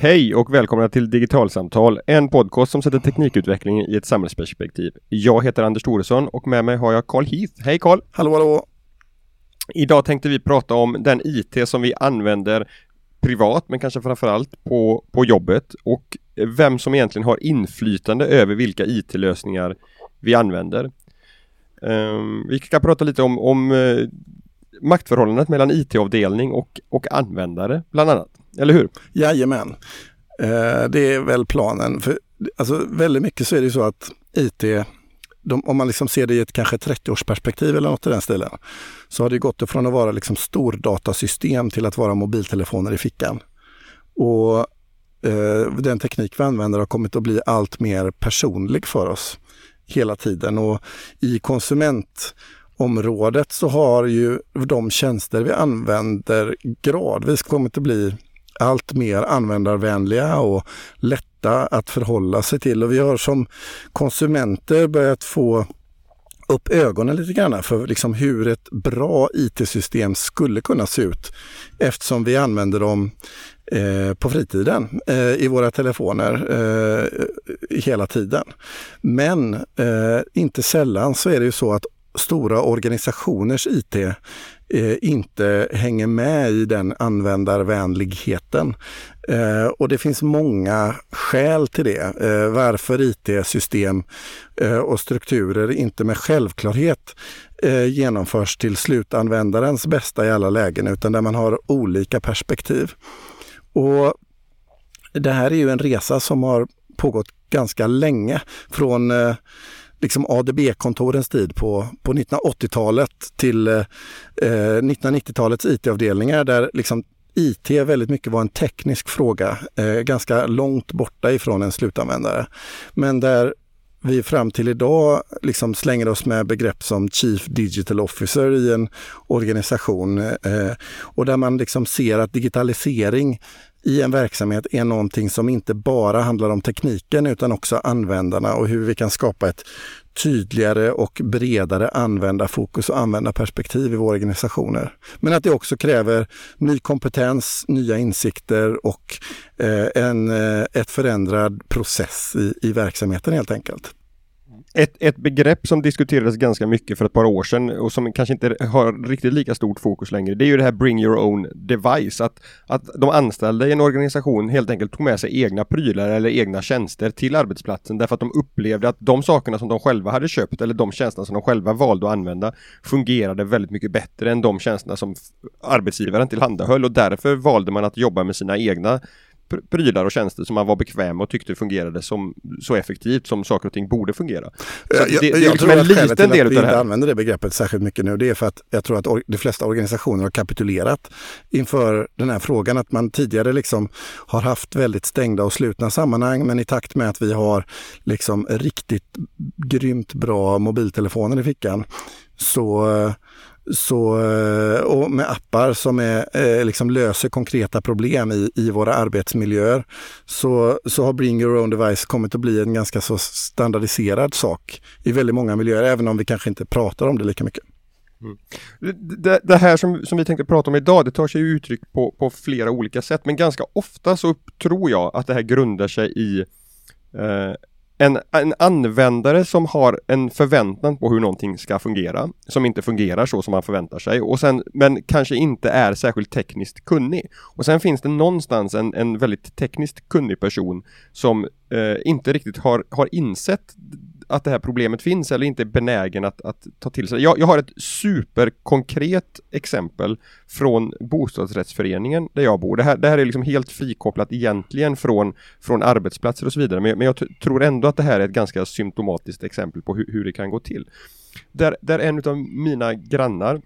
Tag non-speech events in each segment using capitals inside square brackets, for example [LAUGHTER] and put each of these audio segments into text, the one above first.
Hej och välkomna till Digitalsamtal, en podcast som sätter teknikutvecklingen i ett samhällsperspektiv. Jag heter Anders Thoresson och med mig har jag Carl Heath. Hej Carl! Hallå hallå! Idag tänkte vi prata om den IT som vi använder privat men kanske framförallt på, på jobbet och vem som egentligen har inflytande över vilka IT-lösningar vi använder. Um, vi ska prata lite om, om uh, maktförhållandet mellan IT-avdelning och, och användare bland annat. Eller hur? Jajamän. Eh, det är väl planen. För, alltså, väldigt mycket så är det så att IT, de, om man liksom ser det i ett kanske 30-årsperspektiv eller något i den stilen, så har det gått från att vara liksom stordatasystem till att vara mobiltelefoner i fickan. Och eh, den teknik vi använder har kommit att bli allt mer personlig för oss hela tiden. Och i konsumentområdet så har ju de tjänster vi använder gradvis kommit att bli allt mer användarvänliga och lätta att förhålla sig till. Och vi har som konsumenter börjat få upp ögonen lite grann för liksom hur ett bra IT-system skulle kunna se ut eftersom vi använder dem eh, på fritiden eh, i våra telefoner eh, hela tiden. Men eh, inte sällan så är det ju så att stora organisationers IT eh, inte hänger med i den användarvänligheten. Eh, och det finns många skäl till det. Eh, varför IT-system eh, och strukturer inte med självklarhet eh, genomförs till slutanvändarens bästa i alla lägen utan där man har olika perspektiv. Och det här är ju en resa som har pågått ganska länge. Från eh, liksom ADB-kontorens tid på, på 1980-talet till eh, eh 1990-talets IT-avdelningar där liksom IT väldigt mycket var en teknisk fråga, eh, ganska långt borta ifrån en slutanvändare. Men där vi fram till idag liksom slänger oss med begrepp som Chief Digital Officer i en organisation eh, och där man liksom ser att digitalisering i en verksamhet är någonting som inte bara handlar om tekniken utan också användarna och hur vi kan skapa ett tydligare och bredare användarfokus och användarperspektiv i våra organisationer. Men att det också kräver ny kompetens, nya insikter och eh, en, eh, ett förändrad process i, i verksamheten helt enkelt. Ett, ett begrepp som diskuterades ganska mycket för ett par år sedan och som kanske inte har riktigt lika stort fokus längre, det är ju det här bring your own device. Att, att de anställda i en organisation helt enkelt tog med sig egna prylar eller egna tjänster till arbetsplatsen därför att de upplevde att de sakerna som de själva hade köpt eller de tjänsterna som de själva valde att använda fungerade väldigt mycket bättre än de tjänsterna som arbetsgivaren tillhandahöll och därför valde man att jobba med sina egna prylar och tjänster som man var bekväm med och tyckte fungerade som, så effektivt som saker och ting borde fungera. Så jag, det, det är jag liksom en liten del till att vi inte använder det begreppet särskilt mycket nu, det är för att jag tror att de flesta organisationer har kapitulerat inför den här frågan. Att man tidigare liksom har haft väldigt stängda och slutna sammanhang, men i takt med att vi har liksom riktigt grymt bra mobiltelefoner i fickan så så, eh, och med appar som är, eh, liksom löser konkreta problem i, i våra arbetsmiljöer så, så har Bring Your Own Device kommit att bli en ganska så standardiserad sak i väldigt många miljöer, även om vi kanske inte pratar om det lika mycket. Mm. Det, det, här som, som vi tänkte prata om idag, det tar sig uttryck på, på flera olika sätt, men ganska ofta så tror jag att det här grundar sig i eh, en, en användare som har en förväntan på hur någonting ska fungera, som inte fungerar så som man förväntar sig, och sen, men kanske inte är särskilt tekniskt kunnig. Och sen finns det någonstans en, en väldigt tekniskt kunnig person som eh, inte riktigt har, har insett att det här problemet finns eller inte är benägen att, att ta till sig. Jag, jag har ett superkonkret exempel från bostadsrättsföreningen där jag bor. Det här, det här är liksom helt frikopplat egentligen från, från arbetsplatser och så vidare. Men, men jag tror ändå att det här är ett ganska symptomatiskt exempel på hur, hur det kan gå till. Där, där en av mina grannar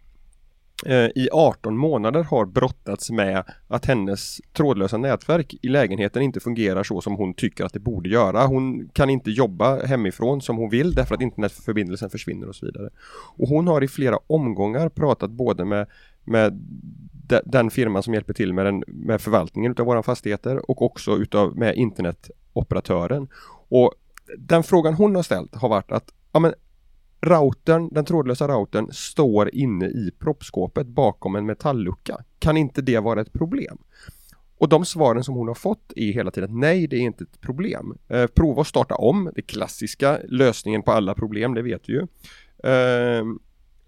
Eh, i 18 månader har brottats med att hennes trådlösa nätverk i lägenheten inte fungerar så som hon tycker att det borde göra. Hon kan inte jobba hemifrån som hon vill därför att internetförbindelsen försvinner och så vidare. Och hon har i flera omgångar pratat både med, med den firman som hjälper till med, den, med förvaltningen utav våra fastigheter och också utav med internetoperatören. Och den frågan hon har ställt har varit att ja, men routern, den trådlösa routern står inne i proppskåpet bakom en metalllucka. Kan inte det vara ett problem? och de svaren som hon har fått är hela tiden nej, det är inte ett problem. Eh, prova att starta om, det klassiska lösningen på alla problem, det vet vi ju. Ehm, eh,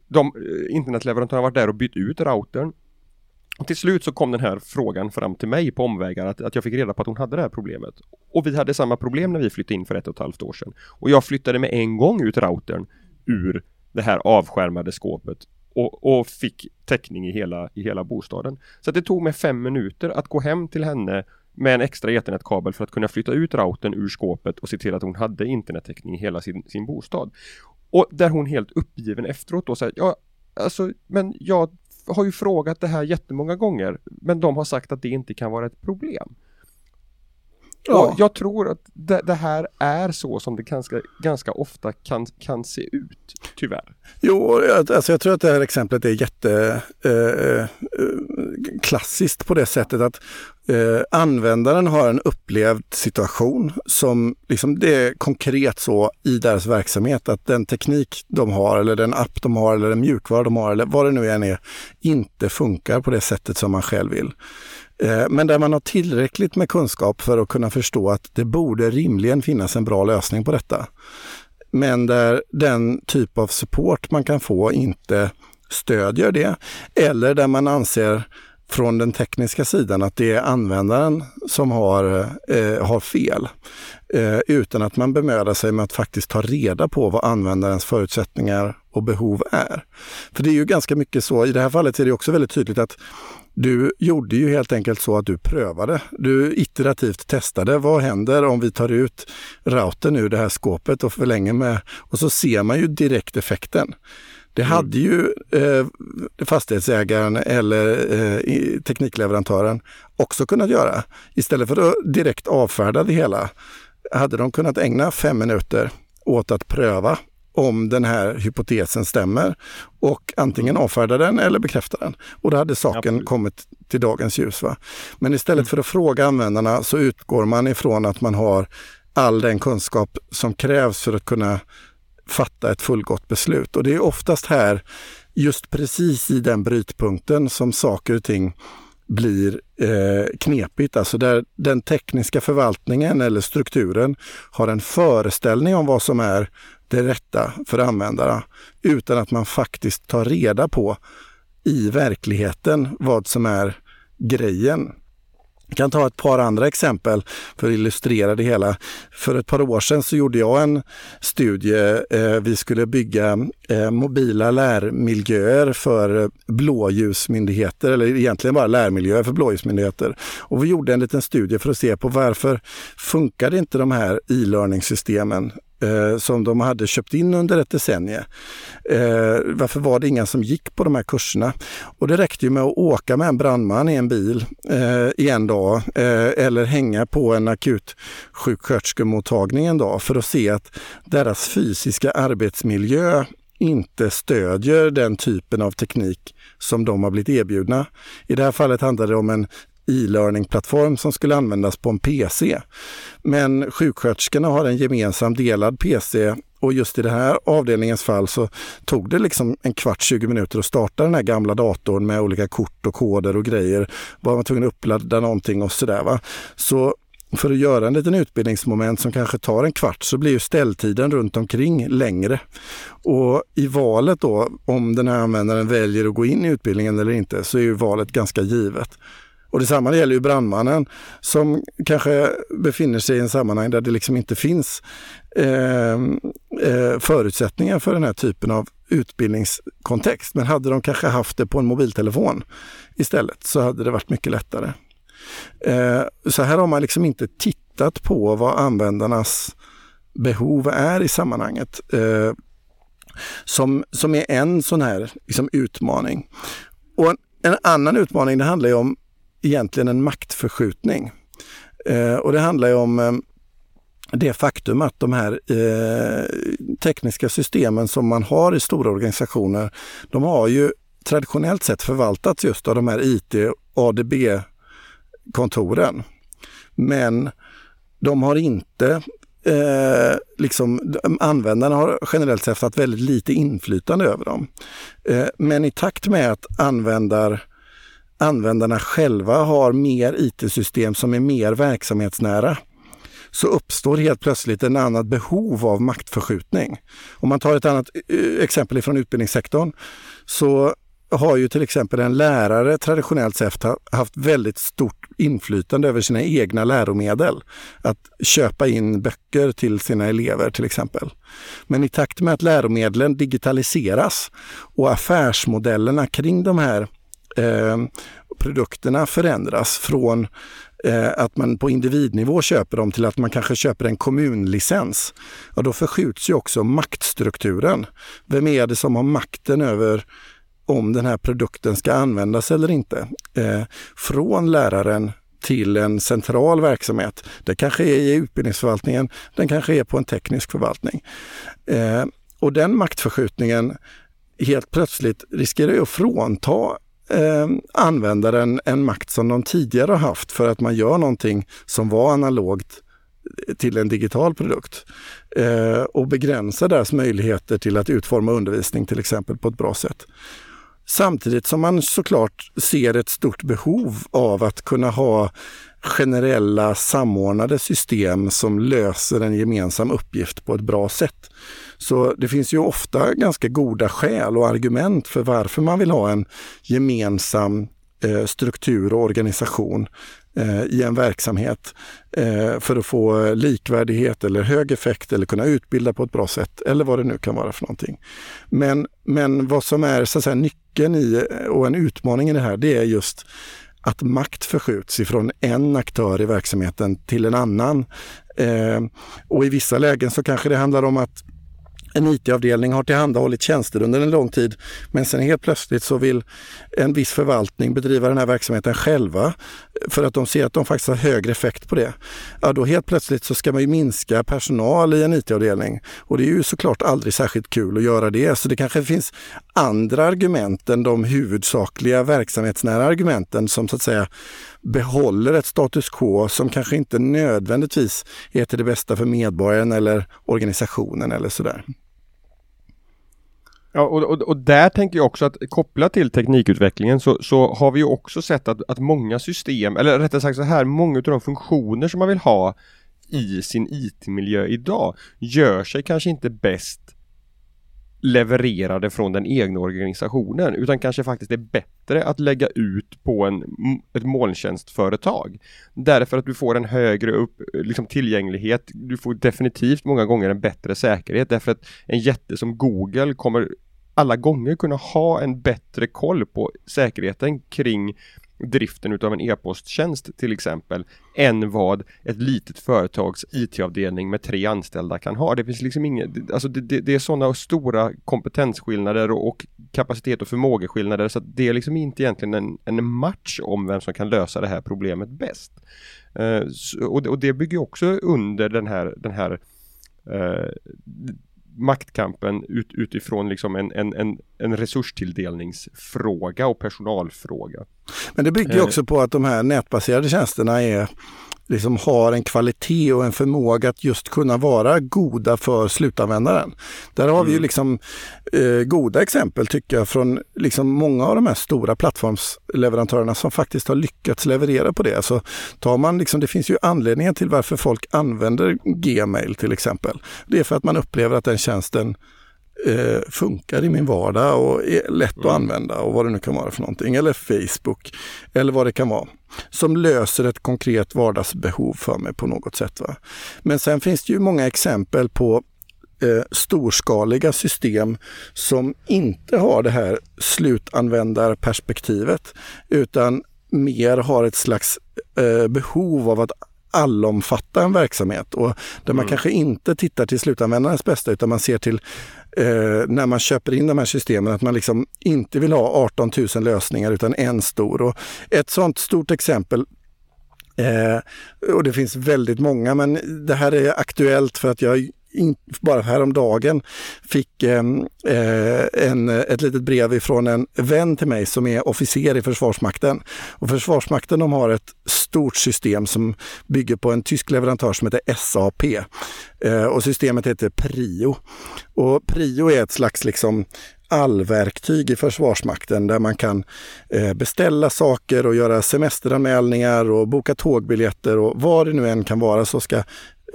de, internetleverantörerna har varit där och bytt ut routern. Och till slut så kom den här frågan fram till mig på omvägar att, att jag fick reda på att hon hade det här problemet. Och vi hade samma problem när vi flyttade in för ett och ett halvt år sedan. Och jag flyttade med en gång ut routern ur det här avskärmade skåpet och, och, fick täckning i hela, i hela bostaden. Så det tog mig fem minuter att gå hem till henne med en extra ethernetkabel för att kunna flytta ut routern ur skåpet och se till att hon hade internettäckning i hela sin, sin bostad. Och där hon helt uppgiven efteråt då säger ja, alltså, men jag har ju frågat det här jättemånga gånger, men de har sagt att det inte kan vara ett problem. Ja. Och jag tror att det, det, här är så som det ganska, ganska ofta kan, kan se ut, tyvärr. Jo, alltså jag tror att det här exemplet är jätte eh, eh, på det sättet att eh, användaren har en upplevd situation som liksom det är konkret så i deras verksamhet att den teknik de har eller den app de har eller den mjukvara de har eller vad det nu än är inte funkar på det sättet som man själv vill. Eh, men där man har tillräckligt med kunskap för att kunna förstå att det borde rimligen finnas en bra lösning på detta. Men där den typ av support man kan få inte stödjer det eller där man anser från den tekniska sidan att det är användaren som har, eh, har fel. Eh, utan att man bemödar sig med att faktiskt ta reda på vad användarens förutsättningar och behov är. För det är ju ganska mycket så, i det här fallet är det också väldigt tydligt att du gjorde ju helt enkelt så att du prövade. Du iterativt testade. Vad händer om vi tar ut routern ur det här skåpet och förlänger med... Och så ser man ju direkt effekten. Det mm. hade ju eh, fastighetsägaren eller eh, teknikleverantören också kunnat göra. Istället för att direkt avfärda det hela hade de kunnat ägna fem minuter åt att pröva om den här hypotesen stämmer och antingen avfärda den eller bekräfta den. Och då hade saken Absolut. kommit till dagens ljus. Va? Men istället mm. för att fråga användarna så utgår man ifrån att man har all den kunskap som krävs för att kunna fatta ett fullgott beslut. Och det är oftast här, just precis i den brytpunkten som saker och ting blir eh, knepigt. Alltså där den tekniska förvaltningen eller strukturen har en föreställning om vad som är det rätta för användarna utan att man faktiskt tar reda på i verkligheten vad som är grejen. Jag kan ta ett par andra exempel för att illustrera det hela. För ett par år sedan så gjorde jag en studie. Eh, vi skulle bygga eh, mobila lärmiljöer för blåljusmyndigheter, eller egentligen bara lärmiljöer för blåljusmyndigheter. Och vi gjorde en liten studie för att se på varför funkade inte de här e-learning-systemen eh, som de hade köpt in under ett decennium. Eh, varför var det inga som gick på de här kurserna? Och det räckte ju med att åka med en brandman i en bil eh, i en dag eh, eller hänga på en akut sjuksköterskemottagning en dag för att se att deras fysiska arbetsmiljö inte stödjer den typen av teknik som de har blivit erbjudna. I det här fallet handlar det om en e-learning-plattform som skulle användas på en PC. Men sjuksköterskorna har en gemensam delad PC och just i det här avdelningens fall så tog det liksom en kvart, 20 minuter att starta den här gamla datorn med olika kort och koder och grejer. Var man tvungen att uppladda någonting och sådär. Så för att göra en liten utbildningsmoment som kanske tar en kvart så blir ju ställtiden runt omkring längre. Och i valet då, om den här användaren väljer att gå in i utbildningen eller inte, så är ju valet ganska givet. Och detsamma gäller ju brandmannen som kanske befinner sig i en sammanhang där det liksom inte finns ehm, eh, förutsättningar för den här typen av utbildningskontext. Men hade de kanske haft det på en mobiltelefon istället så hade det varit mycket lättare. Eh, så här har man liksom inte tittat på vad användarnas behov är i sammanhanget. Eh, som, som är en sån här liksom, utmaning. Och en, en annan utmaning det handlar ju om egentligen en maktförskjutning. Eh, och det handlar ju om eh, det faktum att de här eh, tekniska systemen som man har i stora organisationer, de har ju traditionellt sett förvaltats just av de här IT ADB-kontoren. Men de har inte Eh, liksom, användarna har generellt sett haft väldigt lite inflytande över dem. Eh, men i takt med att användar användarna själva har mer IT-system som är mer verksamhetsnära så uppstår helt plötsligt en annat behov av maktförskjutning. Om man tar ett annat eh, exempel från utbildningssektorn så har ju till exempel en lärare traditionellt sett haft väldigt stort inflytande över sina egna läromedel. Att köpa in böcker till sina elever till exempel. Men i takt med att läromedlen digitaliseras och affärsmodellerna kring de här eh, produkterna förändras från eh, att man på individnivå köper dem till att man kanske köper en kommunlicens. Ja, då förskjuts ju också maktstrukturen. Vem är det som har makten över om den här produkten ska användas eller inte. Eh, från läraren till en central verksamhet. Det kanske är i utbildningsförvaltningen, den kanske är på en teknisk förvaltning. Eh, och den maktförskjutningen helt plötsligt riskerar ju att frånta eh, användaren en makt som de tidigare har haft för att man gör någonting som var analogt till en digital produkt eh, och begränsar deras möjligheter till att utforma undervisning till exempel på ett bra sätt. Samtidigt som man såklart ser ett stort behov av att kunna ha generella samordnade system som löser en gemensam uppgift på ett bra sätt. Så det finns ju ofta ganska goda skäl och argument för varför man vill ha en gemensam eh, struktur och organisation eh, i en verksamhet eh, för att få likvärdighet eller hög effekt eller kunna utbilda på ett bra sätt eller vad det nu kan vara för någonting. Men, men vad som är så att säga, nyckeln i och en utmaning i det här, det är just att makt förskjuts ifrån en aktör i verksamheten till en annan. Eh, och i vissa lägen så kanske det handlar om att en IT-avdelning har tillhandahållit tjänster under en lång tid men sen helt plötsligt så vill en viss förvaltning bedriva den här verksamheten själva eh, för att de ser att de faktiskt har högre effekt på det. Ja, då helt plötsligt så ska man ju minska personal i en IT-avdelning och det är ju såklart aldrig särskilt kul att göra det. Så det kanske finns andra argument än de huvudsakliga verksamhetsnära argumenten som så att säga behåller ett status quo som kanske inte nödvändigtvis är till det bästa för medborgaren eller organisationen eller sådär. Ja, och, och, och, där tänker jag också att kopplat till teknikutvecklingen så, så har vi ju också sett att, att många system, eller rättare sagt så här, många av de funktioner som man vill ha i sin IT-miljö idag gör sig kanske inte bäst levererade från den egna organisationen utan kanske faktiskt är bättre att lägga ut på en, ett molntjänstföretag. Därför att du får en högre upp, liksom tillgänglighet, du får definitivt många gånger en bättre säkerhet därför att en jätte som Google kommer alla gånger kunna ha en bättre koll på säkerheten kring driften utav en e-posttjänst till exempel än vad ett litet företags IT-avdelning med tre anställda kan ha. Det finns liksom inget, alltså det, det, det är sådana stora kompetensskillnader och, och, kapacitet och förmågeskillnader så att det är liksom inte egentligen en, en match om vem som kan lösa det här problemet bäst. Uh, och, det, och, det bygger också under den här, den här uh, maktkampen ut, utifrån liksom en, en, en, en resurstilldelningsfråga och personalfråga. Men det bygger också eh. på att de här nätbaserade tjänsterna är liksom har en kvalitet och en förmåga att just kunna vara goda för slutanvändaren. Där har mm. vi ju mm. liksom eh, goda exempel tycker jag från liksom många av de här stora plattformsleverantörerna som faktiskt har lyckats leverera på det. Så tar man liksom, det finns ju anledningar till varför folk använder Gmail till exempel. Det är för att man upplever att den tjänsten eh, funkar i min vardag och är lätt mm. att använda och vad det nu kan vara för någonting. Eller Facebook eller vad det kan vara. Som löser ett konkret vardagsbehov för mig på något sätt. Va? Men sen finns det ju många exempel på eh, storskaliga system som inte har det här slutanvändarperspektivet utan mer har ett slags eh, behov av att allomfatta en verksamhet och där man mm. kanske inte tittar till slutanvändarens bästa utan man ser till eh, när man köper in de här systemen att man liksom inte vill ha 18 000 lösningar utan en stor. Och ett sådant stort exempel Eh, och det finns väldigt många men det här är aktuellt för att jag in, bara häromdagen fick ehm, eh, en, ett litet brev ifrån en vän till mig som är officer i Försvarsmakten. Och Försvarsmakten de har ett stort system som bygger på en tysk leverantör som heter SAP. Eh, och systemet heter Prio. Och Prio är ett slags liksom allverktyg i Försvarsmakten där man kan eh, beställa saker och göra semesteranmälningar och boka tågbiljetter och vad det nu än kan vara så ska,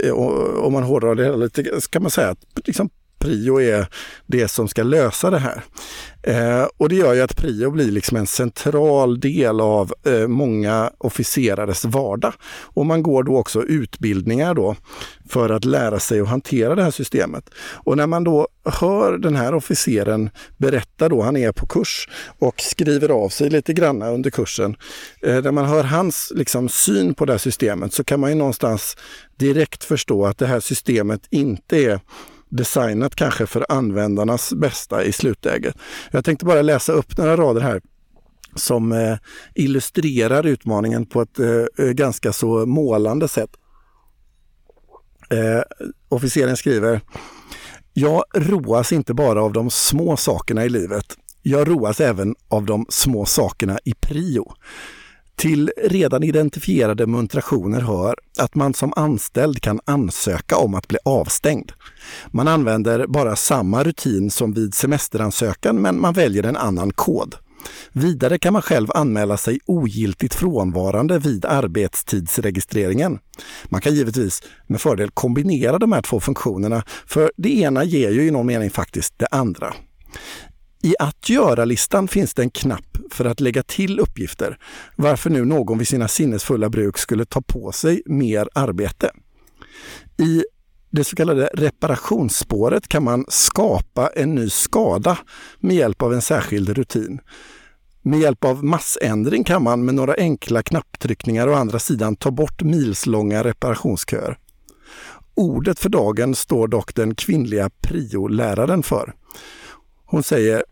Eh, om man hårdrar det hela lite, så kan man säga att liksom prio är det som ska lösa det här. Eh, och det gör ju att prio blir liksom en central del av eh, många officerares vardag. Och man går då också utbildningar då för att lära sig att hantera det här systemet. Och när man då hör den här officeren berätta då, han är på kurs och skriver av sig lite granna under kursen. Eh, när man hör hans liksom, syn på det här systemet så kan man ju någonstans direkt förstå att det här systemet inte är designat kanske för användarnas bästa i slutläget. Jag tänkte bara läsa upp några rader här som eh, illustrerar utmaningen på ett eh, eh, ganska så målande sätt. Officeren skriver Jag roas inte bara av de små sakerna i livet. Jag roas även av de små sakerna i prio. Till redan identifierade muntrationer hör att man som anställd kan ansöka om att bli avstängd. Man använder bara samma rutin som vid semesteransökan men man väljer en annan kod. Vidare kan man själv anmäla sig ogiltigt frånvarande vid arbetstidsregistreringen. Man kan givetvis med fördel kombinera de här två funktionerna för det ena ger ju i någon mening faktiskt det andra. I att göra-listan finns det en knapp för att lägga till uppgifter, varför nu någon vid sina sinnesfulla bruk skulle ta på sig mer arbete. I det så kallade reparationsspåret kan man skapa en ny skada med hjälp av en särskild rutin. Med hjälp av massändring kan man med några enkla knapptryckningar å andra sidan ta bort milslånga reparationsköer. Ordet för dagen står dock den kvinnliga prioläraren för. Hon säger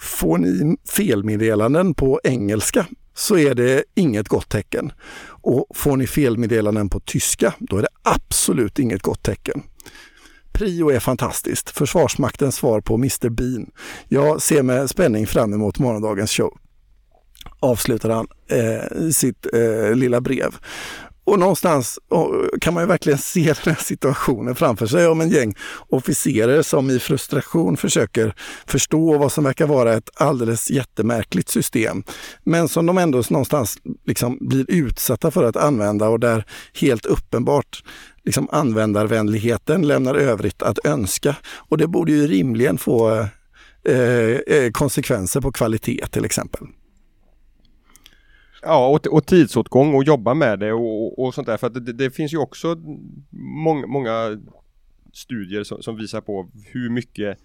Får ni felmeddelanden på engelska så är det inget gott tecken. Och får ni felmeddelanden på tyska, då är det absolut inget gott tecken. Prio är fantastiskt. Försvarsmaktens svar på Mr Bean. Jag ser med spänning fram emot morgondagens show. Avslutar han eh, sitt eh, lilla brev. Och någonstans kan man ju verkligen se den här situationen framför sig om en gäng officerare som i frustration försöker förstå vad som verkar vara ett alldeles jättemärkligt system. Men som de ändå någonstans liksom blir utsatta för att använda och där helt uppenbart liksom användarvänligheten lämnar övrigt att önska. Och det borde ju rimligen få eh, eh konsekvenser på kvalitet till exempel. Ja, och, och tidsåtgång och jobba med det och, och sånt där. För att det, det finns ju också många, många studier som, som, visar på hur mycket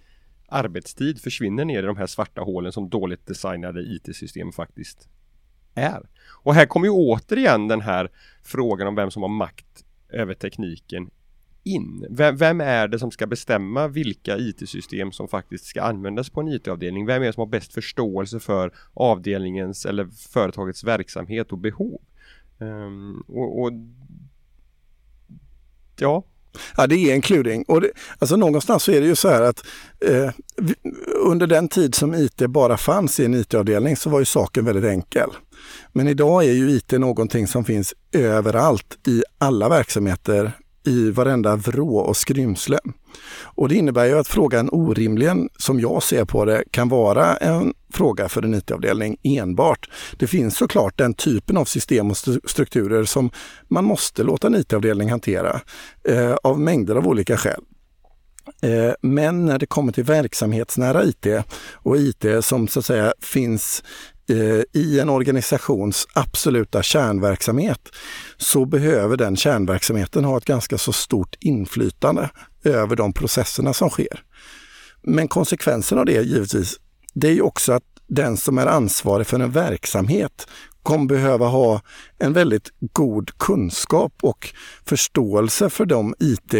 arbetstid försvinner ner i de här svarta hålen som dåligt designade IT-system faktiskt är. Och här kommer ju återigen den här frågan om vem som har makt över tekniken in? Vem, vem, är det som ska bestämma vilka IT-system som faktiskt ska användas på en IT-avdelning? Vem är det som har bäst förståelse för avdelningens eller företagets verksamhet och behov? Um, och, och, ja, Ja, det är en kluring. Och det, alltså någonstans så är det ju så här att eh, under den tid som IT bara fanns i en IT-avdelning så var ju saken väldigt enkel. Men idag är ju IT någonting som finns överallt i alla verksamheter i varenda vrå och skrymsle. Och det innebär ju att frågan orimligen, som jag ser på det, kan vara en fråga för en IT-avdelning enbart. Det finns såklart den typen av system och strukturer som man måste låta en IT-avdelning hantera eh, av mängder av olika skäl. Eh, men när det kommer till verksamhetsnära IT och IT som så att säga finns Eh, i en organisations absoluta kärnverksamhet så behöver den kärnverksamheten ha ett ganska så stort inflytande över de processerna som sker. Men konsekvensen av det givetvis, det är ju också att den som är ansvarig för en verksamhet kommer behöva ha en väldigt god kunskap och förståelse för de IT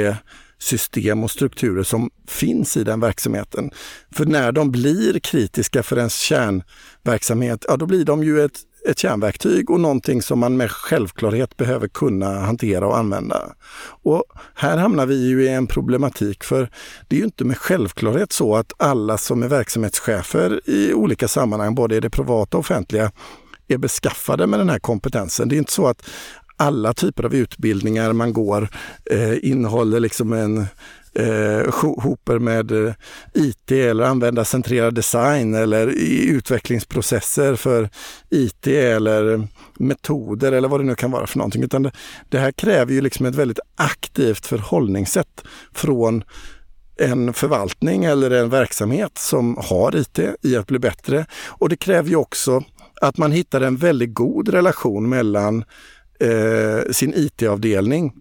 system och strukturer som finns i den verksamheten. För när de blir kritiska för ens kärnverksamhet, ja då blir de ju ett, ett kärnverktyg och någonting som man med självklarhet behöver kunna hantera och använda. Och här hamnar vi ju i en problematik för det är ju inte med självklarhet så att alla som är verksamhetschefer i olika sammanhang, både i det privata och offentliga, är beskaffade med den här kompetensen. Det är inte så att alla typer av utbildningar man går eh, innehåller liksom en eh, hoper med eh, IT eller användarcentrerad design eller i utvecklingsprocesser för IT eller metoder eller vad det nu kan vara för någonting. Utan det, det här kräver ju liksom ett väldigt aktivt förhållningssätt från en förvaltning eller en verksamhet som har IT i att bli bättre. Och det kräver ju också att man hittar en väldigt god relation mellan eh, sin IT-avdelning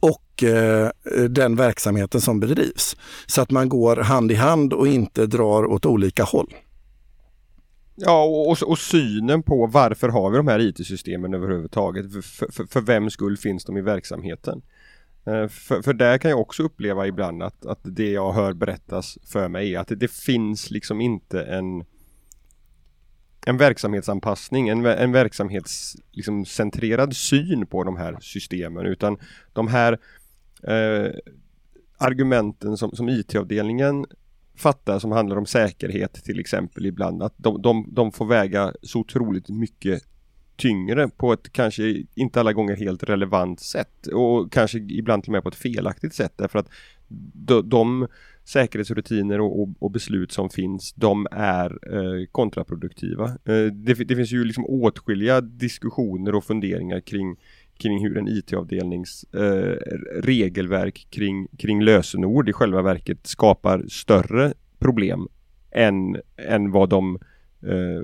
och eh, den verksamheten som bedrivs. Så att man går hand i hand och inte drar åt olika håll. Ja, och, och, synen på varför har vi de här IT-systemen överhuvudtaget? För, för, för vems skull finns de i verksamheten? Eh, för, för där kan jag också uppleva ibland att, att det jag hör berättas för mig är att det, det finns liksom inte en en verksamhetsanpassning, en, en verksamhetscentrerad liksom, syn på de här systemen utan de här eh, argumenten som, som IT-avdelningen fattar som handlar om säkerhet till exempel ibland att de, de, de får väga så otroligt mycket tyngre på ett kanske inte alla gånger helt relevant sätt och kanske ibland till och med på ett felaktigt sätt därför att de, de säkerhetsrutiner och, och, och, beslut som finns, de är eh, kontraproduktiva. Eh, det, det, finns ju liksom åtskilliga diskussioner och funderingar kring kring hur en IT-avdelnings eh, regelverk kring, kring lösenord i själva verket skapar större problem än, än vad de eh,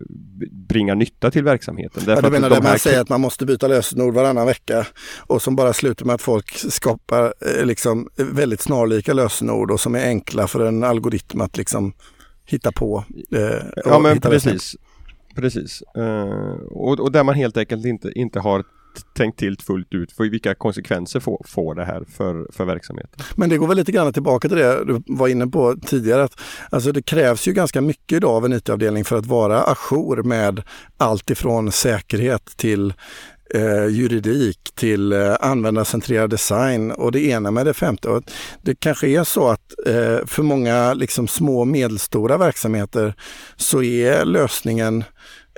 bringar nytta till verksamheten. ja, du menar det man säger att man måste byta lösenord varannan vecka och som bara slutar med att folk skapar eh, liksom väldigt snarlika lösenord och som är enkla för en algoritm att liksom hitta på. Eh, ja men precis. Precis. Uh, och, och, där man helt enkelt inte, inte har tänkt till fullt ut för vilka konsekvenser får, får det här för, för verksamheten. Men det går väl lite grann tillbaka till det du var inne på tidigare. Att, alltså det krävs ju ganska mycket idag av en IT-avdelning för att vara ajour med allt ifrån säkerhet till eh, juridik till eh, användarcentrerad design och det ena med det femte. Och det kanske är så att eh, för många liksom, små och medelstora verksamheter så är lösningen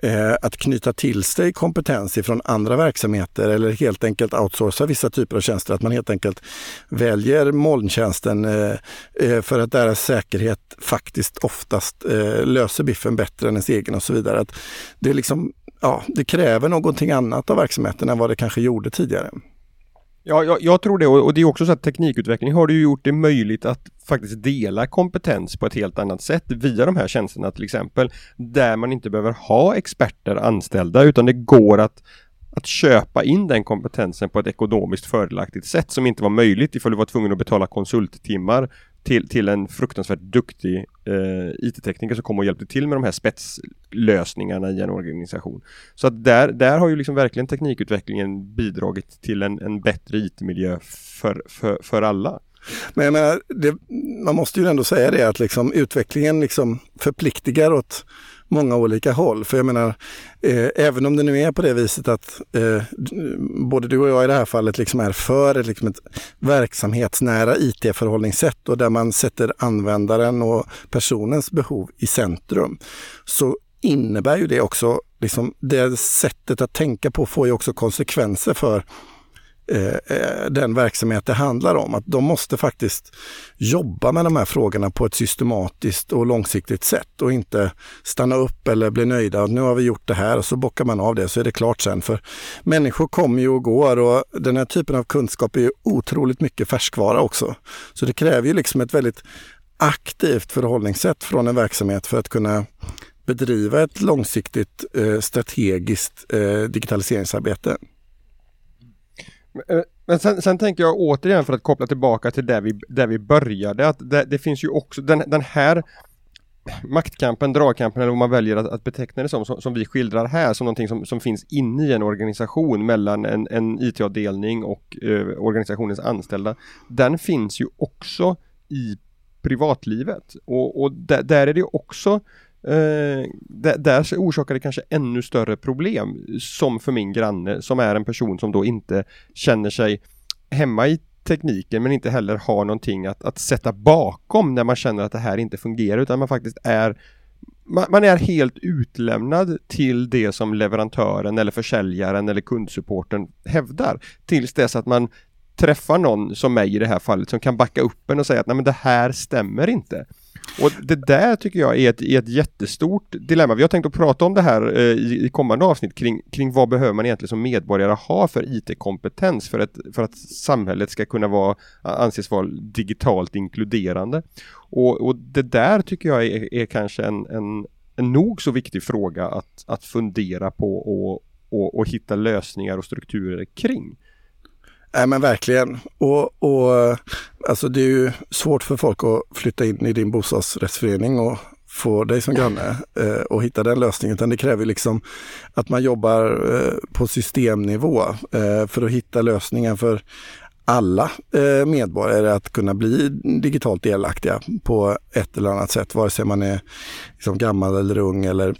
eh, att knyta till sig kompetens ifrån andra verksamheter eller helt enkelt outsourca vissa typer av tjänster. Att man helt enkelt väljer molntjänsten eh, eh för att deras säkerhet faktiskt oftast eh, löser biffen bättre än ens egen och så vidare. Att det, liksom, ja, det kräver någonting annat av verksamheten än vad det kanske gjorde tidigare. Ja, jag, jag, tror det och det är också så att teknikutveckling har ju gjort det möjligt att faktiskt dela kompetens på ett helt annat sätt via de här tjänsterna till exempel. Där man inte behöver ha experter anställda utan det går att att köpa in den kompetensen på ett ekonomiskt fördelaktigt sätt som inte var möjligt ifall du var tvungen att betala konsulttimmar till, till en fruktansvärt duktig eh, IT-tekniker som kom och hjälpte till med de här spetslösningarna i en organisation. Så att där, där har ju liksom verkligen teknikutvecklingen bidragit till en, en bättre IT-miljö för, för, för alla. Men jag menar, det, man måste ju ändå säga det att liksom utvecklingen liksom förpliktigar åt många olika håll. För jag menar, eh, även om det nu är på det viset att eh, både du och jag i det här fallet liksom är för liksom ett verksamhetsnära IT-förhållningssätt och där man sätter användaren och personens behov i centrum, så innebär ju det också, liksom, det sättet att tänka på får ju också konsekvenser för Eh, eh, den verksamhet det handlar om. Att de måste faktiskt jobba med de här frågorna på ett systematiskt och långsiktigt sätt och inte stanna upp eller bli nöjda. Nu har vi gjort det här och så bockar man av det så är det klart sen. För människor kommer ju och går och den här typen av kunskap är ju otroligt mycket färskvara också. Så det kräver ju liksom ett väldigt aktivt förhållningssätt från en verksamhet för att kunna bedriva ett långsiktigt eh, strategiskt eh, digitaliseringsarbete. Eh, men sen, sen, tänker jag återigen för att koppla tillbaka till där vi, där vi började att det, det finns ju också den, den här maktkampen, dragkampen eller vad man väljer att, att beteckna det som, som, som, vi skildrar här som någonting som, som finns inne i en organisation mellan en, en IT-avdelning och eh, organisationens anställda. Den finns ju också i privatlivet och, och där, där är det också Eh, där, där orsakar det kanske ännu större problem som för min granne som är en person som då inte känner sig hemma i tekniken men inte heller har någonting att, att sätta bakom när man känner att det här inte fungerar utan man faktiskt är man, man är helt utlämnad till det som leverantören eller försäljaren eller kundsupporten hävdar tills dess att man träffar någon som mig i det här fallet som kan backa upp en och säga att nej men det här stämmer inte. Och det där tycker jag är ett, är ett jättestort dilemma. Vi har tänkt att prata om det här eh, i, i kommande avsnitt kring, kring vad behöver man egentligen som medborgare ha för IT-kompetens för, ett, för att samhället ska kunna vara, anses vara digitalt inkluderande. Och, och det där tycker jag är, är kanske en, en, en nog så viktig fråga att, att fundera på och, och, och hitta lösningar och strukturer kring. Nej men verkligen. Och, och alltså det är ju svårt för folk att flytta in i din bostadsrättsförening och få dig som granne eh, och hitta den lösningen. Utan det kräver liksom att man jobbar eh, på systemnivå eh, för att hitta lösningen för alla eh, medborgare att kunna bli digitalt delaktiga på ett eller annat sätt, vare sig man är liksom gammal eller ung eller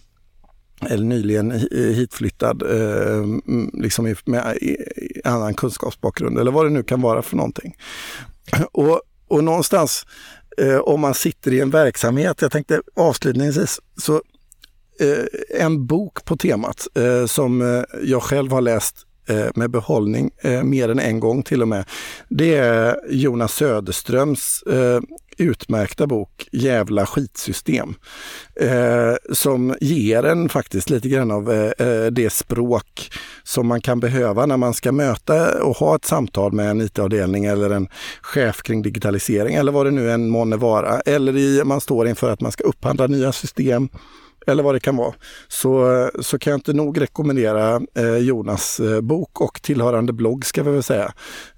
eller nyligen hitflyttad eh, liksom med annan kunskapsbakgrund eller vad det nu kan vara för någonting. [CLEARS THROAT] Och, och någonstans eh, om man sitter i en verksamhet, jag tänkte avslutningsvis, så eh, en bok på temat eh, som eh, jag själv har läst eh, med behållning eh, mer än en gång till och med. Det är Jonas Söderströms eh, utmärkta bok Jävla skitsystem. Eh, som ger en faktiskt lite grann av eh, eh, det språk som man kan behöva när man ska möta och ha ett samtal med en IT-avdelning eller en chef kring digitalisering eller vad det nu än månne vara. Eller i, man står inför att man ska upphandla nya system eller vad det kan vara, så, så kan jag inte nog rekommendera eh, Jonas eh, bok och tillhörande blogg ska vi väl säga,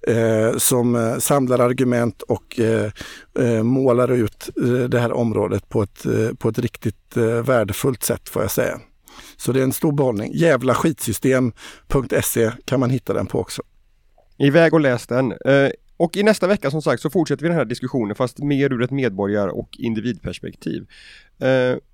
eh, som eh, samlar argument och eh, eh, målar ut eh, det här området på ett, eh, på ett riktigt eh, värdefullt sätt får jag säga. Så det är en stor behållning. jävlaskitsystem.se kan man hitta den på också. Iväg och läs den. Och i nästa vecka som sagt så fortsätter vi den här diskussionen fast mer ur ett medborgar och individperspektiv.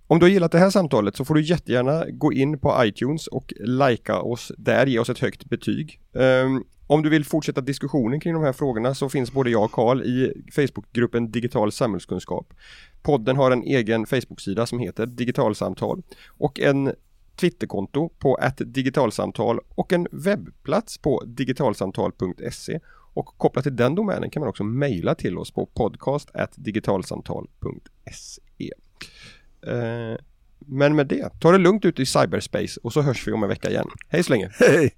Om du har gillat det här samtalet så får du jättegärna gå in på iTunes och likea oss där, ge oss ett högt betyg. Um, om du vill fortsätta diskussionen kring de här frågorna så finns både jag och Karl i Facebookgruppen Digital samhällskunskap. Podden har en egen Facebooksida som heter Digitalsamtal och en Twitterkonto på digitalsamtal och en webbplats på digitalsamtal.se och kopplat till den domänen kan man också mejla till oss på podcast digitalsamtal.se. Eh, men med det, ta det lugnt ute i cyberspace och så hörs vi om en vecka igen. Hej så länge! Hej!